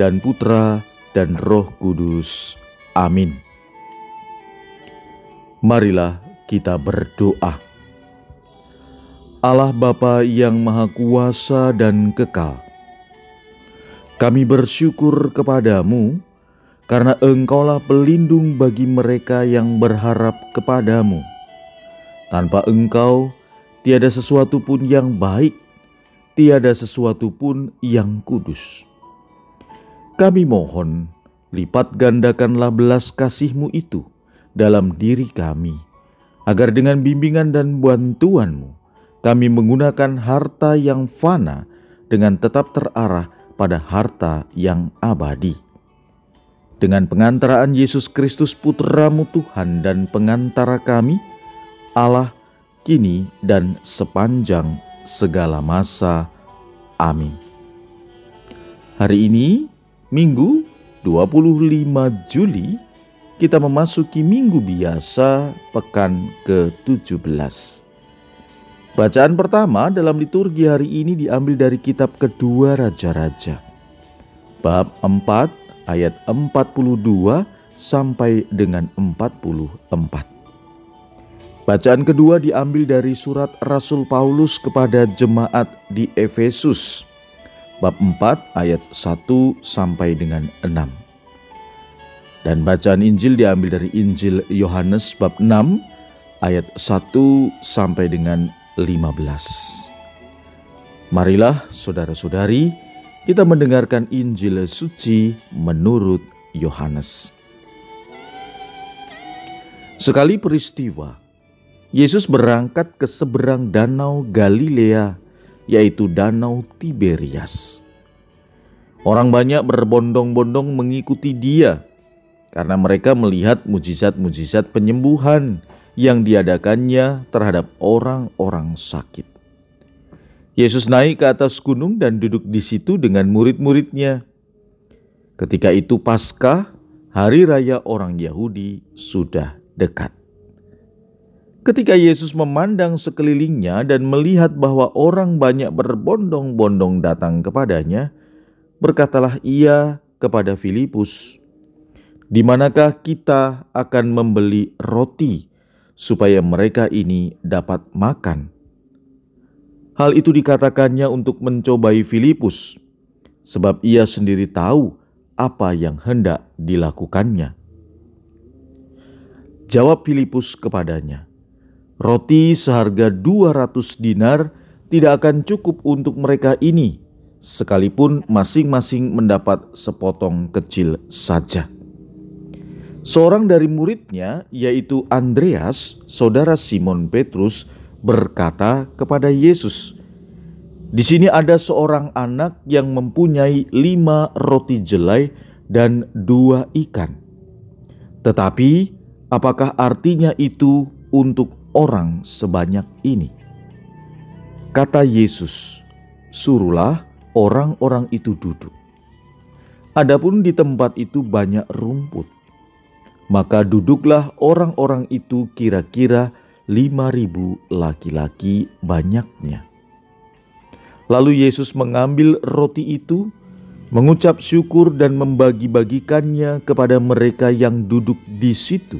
dan Putra dan Roh Kudus. Amin. Marilah kita berdoa. Allah Bapa yang Maha Kuasa dan Kekal, kami bersyukur kepadamu karena Engkaulah pelindung bagi mereka yang berharap kepadamu. Tanpa Engkau, tiada sesuatu pun yang baik, tiada sesuatu pun yang kudus. Kami mohon, lipat gandakanlah belas kasih-Mu itu dalam diri kami, agar dengan bimbingan dan bantuan-Mu, kami menggunakan harta yang fana dengan tetap terarah pada harta yang abadi. Dengan pengantaraan Yesus Kristus Putramu Tuhan dan pengantara kami, Allah kini dan sepanjang segala masa. Amin. Hari ini Minggu 25 Juli kita memasuki minggu biasa pekan ke-17. Bacaan pertama dalam liturgi hari ini diambil dari kitab kedua Raja-Raja. Bab 4 ayat 42 sampai dengan 44. Bacaan kedua diambil dari surat Rasul Paulus kepada jemaat di Efesus bab 4 ayat 1 sampai dengan 6. Dan bacaan Injil diambil dari Injil Yohanes bab 6 ayat 1 sampai dengan 15. Marilah saudara-saudari kita mendengarkan Injil suci menurut Yohanes. Sekali peristiwa, Yesus berangkat ke seberang danau Galilea yaitu Danau Tiberias. Orang banyak berbondong-bondong mengikuti dia karena mereka melihat mujizat-mujizat penyembuhan yang diadakannya terhadap orang-orang sakit. Yesus naik ke atas gunung dan duduk di situ dengan murid-muridnya. Ketika itu Paskah, hari raya orang Yahudi sudah dekat. Ketika Yesus memandang sekelilingnya dan melihat bahwa orang banyak berbondong-bondong datang kepadanya, berkatalah ia kepada Filipus, "Di manakah kita akan membeli roti supaya mereka ini dapat makan?" Hal itu dikatakannya untuk mencobai Filipus, sebab ia sendiri tahu apa yang hendak dilakukannya. Jawab Filipus kepadanya, Roti seharga 200 dinar tidak akan cukup untuk mereka ini, sekalipun masing-masing mendapat sepotong kecil saja. Seorang dari muridnya, yaitu Andreas, saudara Simon Petrus, berkata kepada Yesus, "Di sini ada seorang anak yang mempunyai lima roti jelai dan dua ikan. Tetapi, apakah artinya itu untuk orang sebanyak ini. Kata Yesus, "Suruhlah orang-orang itu duduk." Adapun di tempat itu banyak rumput, maka duduklah orang-orang itu kira-kira lima ribu laki-laki banyaknya. Lalu Yesus mengambil roti itu, mengucap syukur dan membagi-bagikannya kepada mereka yang duduk di situ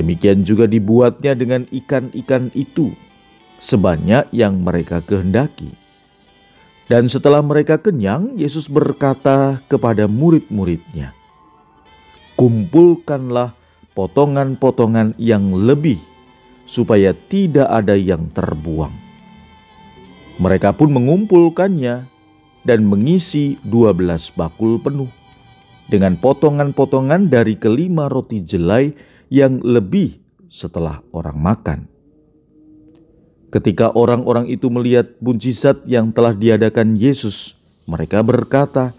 Demikian juga dibuatnya dengan ikan-ikan itu, sebanyak yang mereka kehendaki. Dan setelah mereka kenyang, Yesus berkata kepada murid-muridnya, "Kumpulkanlah potongan-potongan yang lebih, supaya tidak ada yang terbuang." Mereka pun mengumpulkannya dan mengisi dua belas bakul penuh dengan potongan-potongan dari kelima roti jelai yang lebih setelah orang makan. Ketika orang-orang itu melihat mujizat yang telah diadakan Yesus, mereka berkata,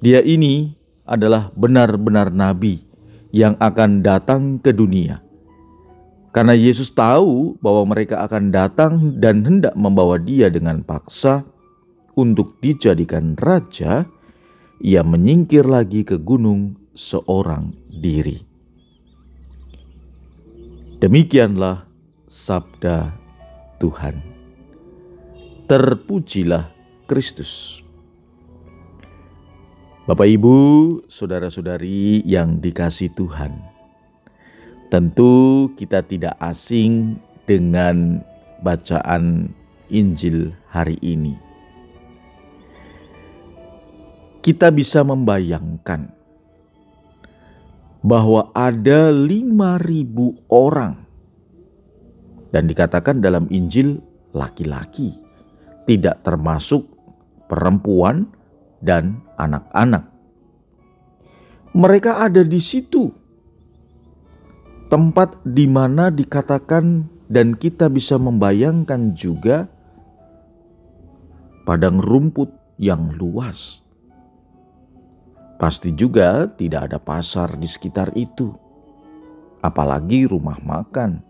Dia ini adalah benar-benar nabi yang akan datang ke dunia. Karena Yesus tahu bahwa mereka akan datang dan hendak membawa dia dengan paksa untuk dijadikan raja, ia menyingkir lagi ke gunung seorang diri. Demikianlah sabda Tuhan. Terpujilah Kristus. Bapak, ibu, saudara-saudari yang dikasih Tuhan, tentu kita tidak asing dengan bacaan Injil hari ini. Kita bisa membayangkan bahwa ada 5000 orang dan dikatakan dalam Injil laki-laki tidak termasuk perempuan dan anak-anak. Mereka ada di situ, tempat di mana dikatakan, dan kita bisa membayangkan juga padang rumput yang luas. Pasti juga tidak ada pasar di sekitar itu, apalagi rumah makan,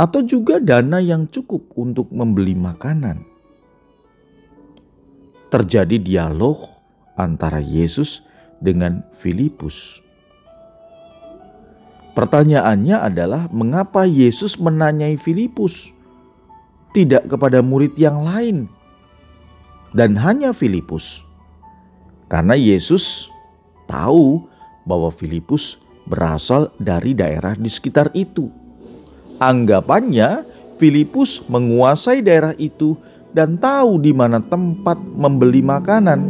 atau juga dana yang cukup untuk membeli makanan. Terjadi dialog antara Yesus dengan Filipus. Pertanyaannya adalah mengapa Yesus menanyai Filipus? Tidak kepada murid yang lain. Dan hanya Filipus. Karena Yesus tahu bahwa Filipus berasal dari daerah di sekitar itu. Anggapannya Filipus menguasai daerah itu dan tahu di mana tempat membeli makanan.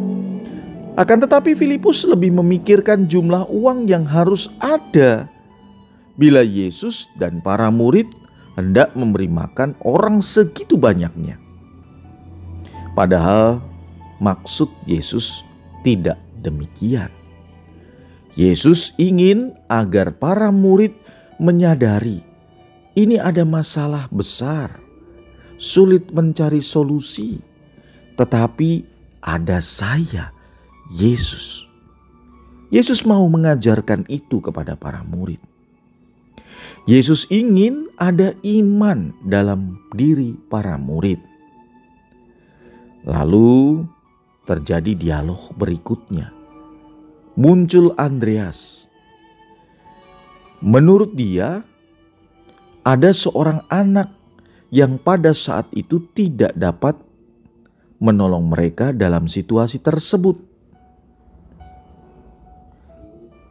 Akan tetapi Filipus lebih memikirkan jumlah uang yang harus ada bila Yesus dan para murid hendak memberi makan orang segitu banyaknya. Padahal maksud Yesus tidak demikian. Yesus ingin agar para murid menyadari ini ada masalah besar sulit mencari solusi, tetapi ada saya, Yesus. Yesus mau mengajarkan itu kepada para murid. Yesus ingin ada iman dalam diri para murid. Lalu terjadi dialog berikutnya. Muncul Andreas. Menurut dia, ada seorang anak yang pada saat itu tidak dapat menolong mereka dalam situasi tersebut.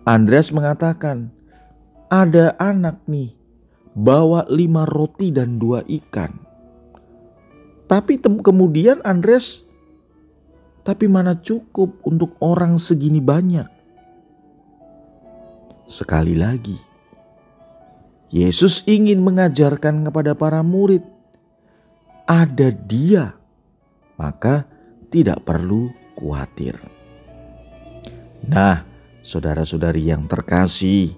Andreas mengatakan, "Ada anak nih, bawa lima roti dan dua ikan." Tapi kemudian Andreas, "Tapi mana cukup untuk orang segini banyak?" Sekali lagi, Yesus ingin mengajarkan kepada para murid, ada Dia, maka tidak perlu khawatir. Nah, saudara-saudari yang terkasih,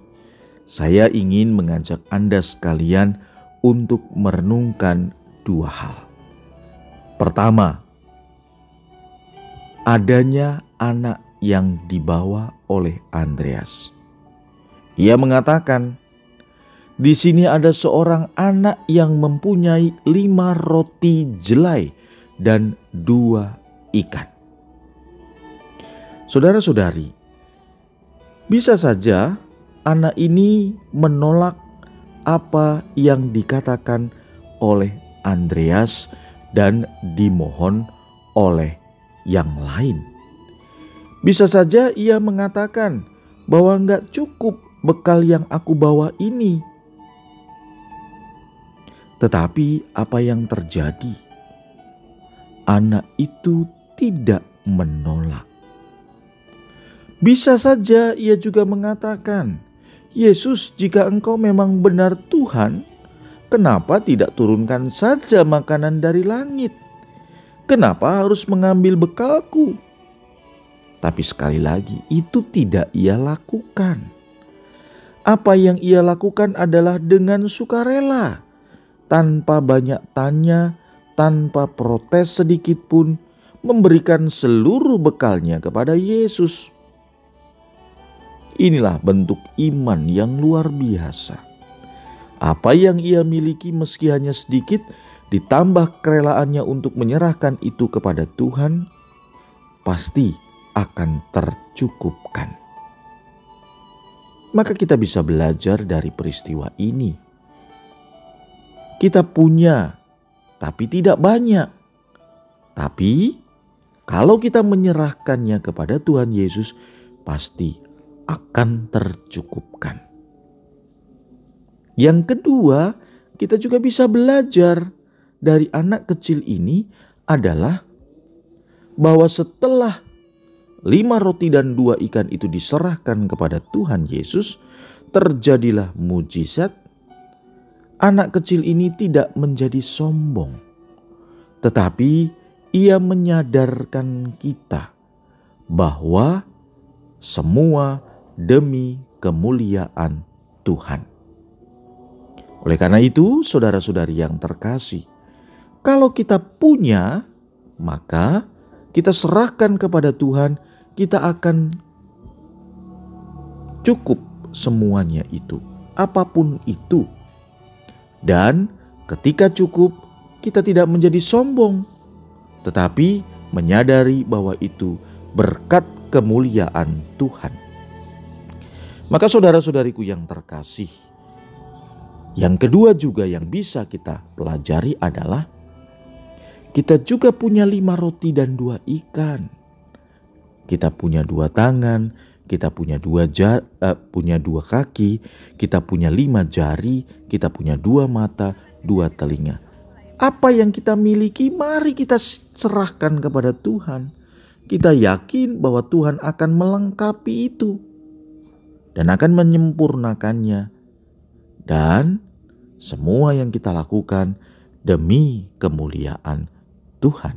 saya ingin mengajak Anda sekalian untuk merenungkan dua hal. Pertama, adanya anak yang dibawa oleh Andreas. Ia mengatakan, di sini ada seorang anak yang mempunyai lima roti jelai dan dua ikan. Saudara-saudari, bisa saja anak ini menolak apa yang dikatakan oleh Andreas dan dimohon oleh yang lain. Bisa saja ia mengatakan bahwa nggak cukup bekal yang aku bawa ini tetapi apa yang terjadi? Anak itu tidak menolak. Bisa saja ia juga mengatakan, "Yesus, jika Engkau memang benar Tuhan, kenapa tidak turunkan saja makanan dari langit? Kenapa harus mengambil bekalku?" Tapi sekali lagi, itu tidak ia lakukan. Apa yang ia lakukan adalah dengan sukarela tanpa banyak tanya, tanpa protes sedikit pun, memberikan seluruh bekalnya kepada Yesus. Inilah bentuk iman yang luar biasa. Apa yang ia miliki meski hanya sedikit ditambah kerelaannya untuk menyerahkan itu kepada Tuhan, pasti akan tercukupkan. Maka kita bisa belajar dari peristiwa ini. Kita punya, tapi tidak banyak. Tapi kalau kita menyerahkannya kepada Tuhan Yesus, pasti akan tercukupkan. Yang kedua, kita juga bisa belajar dari anak kecil ini adalah bahwa setelah lima roti dan dua ikan itu diserahkan kepada Tuhan Yesus, terjadilah mujizat. Anak kecil ini tidak menjadi sombong, tetapi ia menyadarkan kita bahwa semua demi kemuliaan Tuhan. Oleh karena itu, saudara-saudari yang terkasih, kalau kita punya, maka kita serahkan kepada Tuhan, kita akan cukup semuanya itu, apa pun itu. Dan ketika cukup, kita tidak menjadi sombong, tetapi menyadari bahwa itu berkat kemuliaan Tuhan. Maka saudara-saudariku yang terkasih, yang kedua juga yang bisa kita pelajari adalah kita juga punya lima roti dan dua ikan. Kita punya dua tangan, kita punya dua jar, uh, punya dua kaki, kita punya lima jari, kita punya dua mata, dua telinga. Apa yang kita miliki, mari kita serahkan kepada Tuhan kita yakin bahwa Tuhan akan melengkapi itu dan akan menyempurnakannya. Dan semua yang kita lakukan demi kemuliaan Tuhan.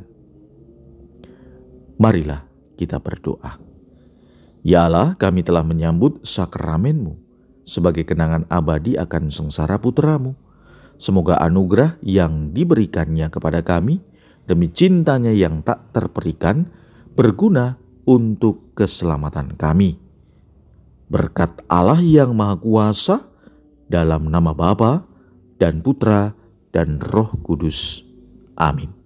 Marilah kita berdoa. Ya Allah, kami telah menyambut sakramenmu sebagai kenangan abadi akan sengsara putramu. Semoga anugerah yang diberikannya kepada kami demi cintanya yang tak terperikan berguna untuk keselamatan kami. Berkat Allah yang Maha Kuasa, dalam nama Bapa dan Putra dan Roh Kudus. Amin.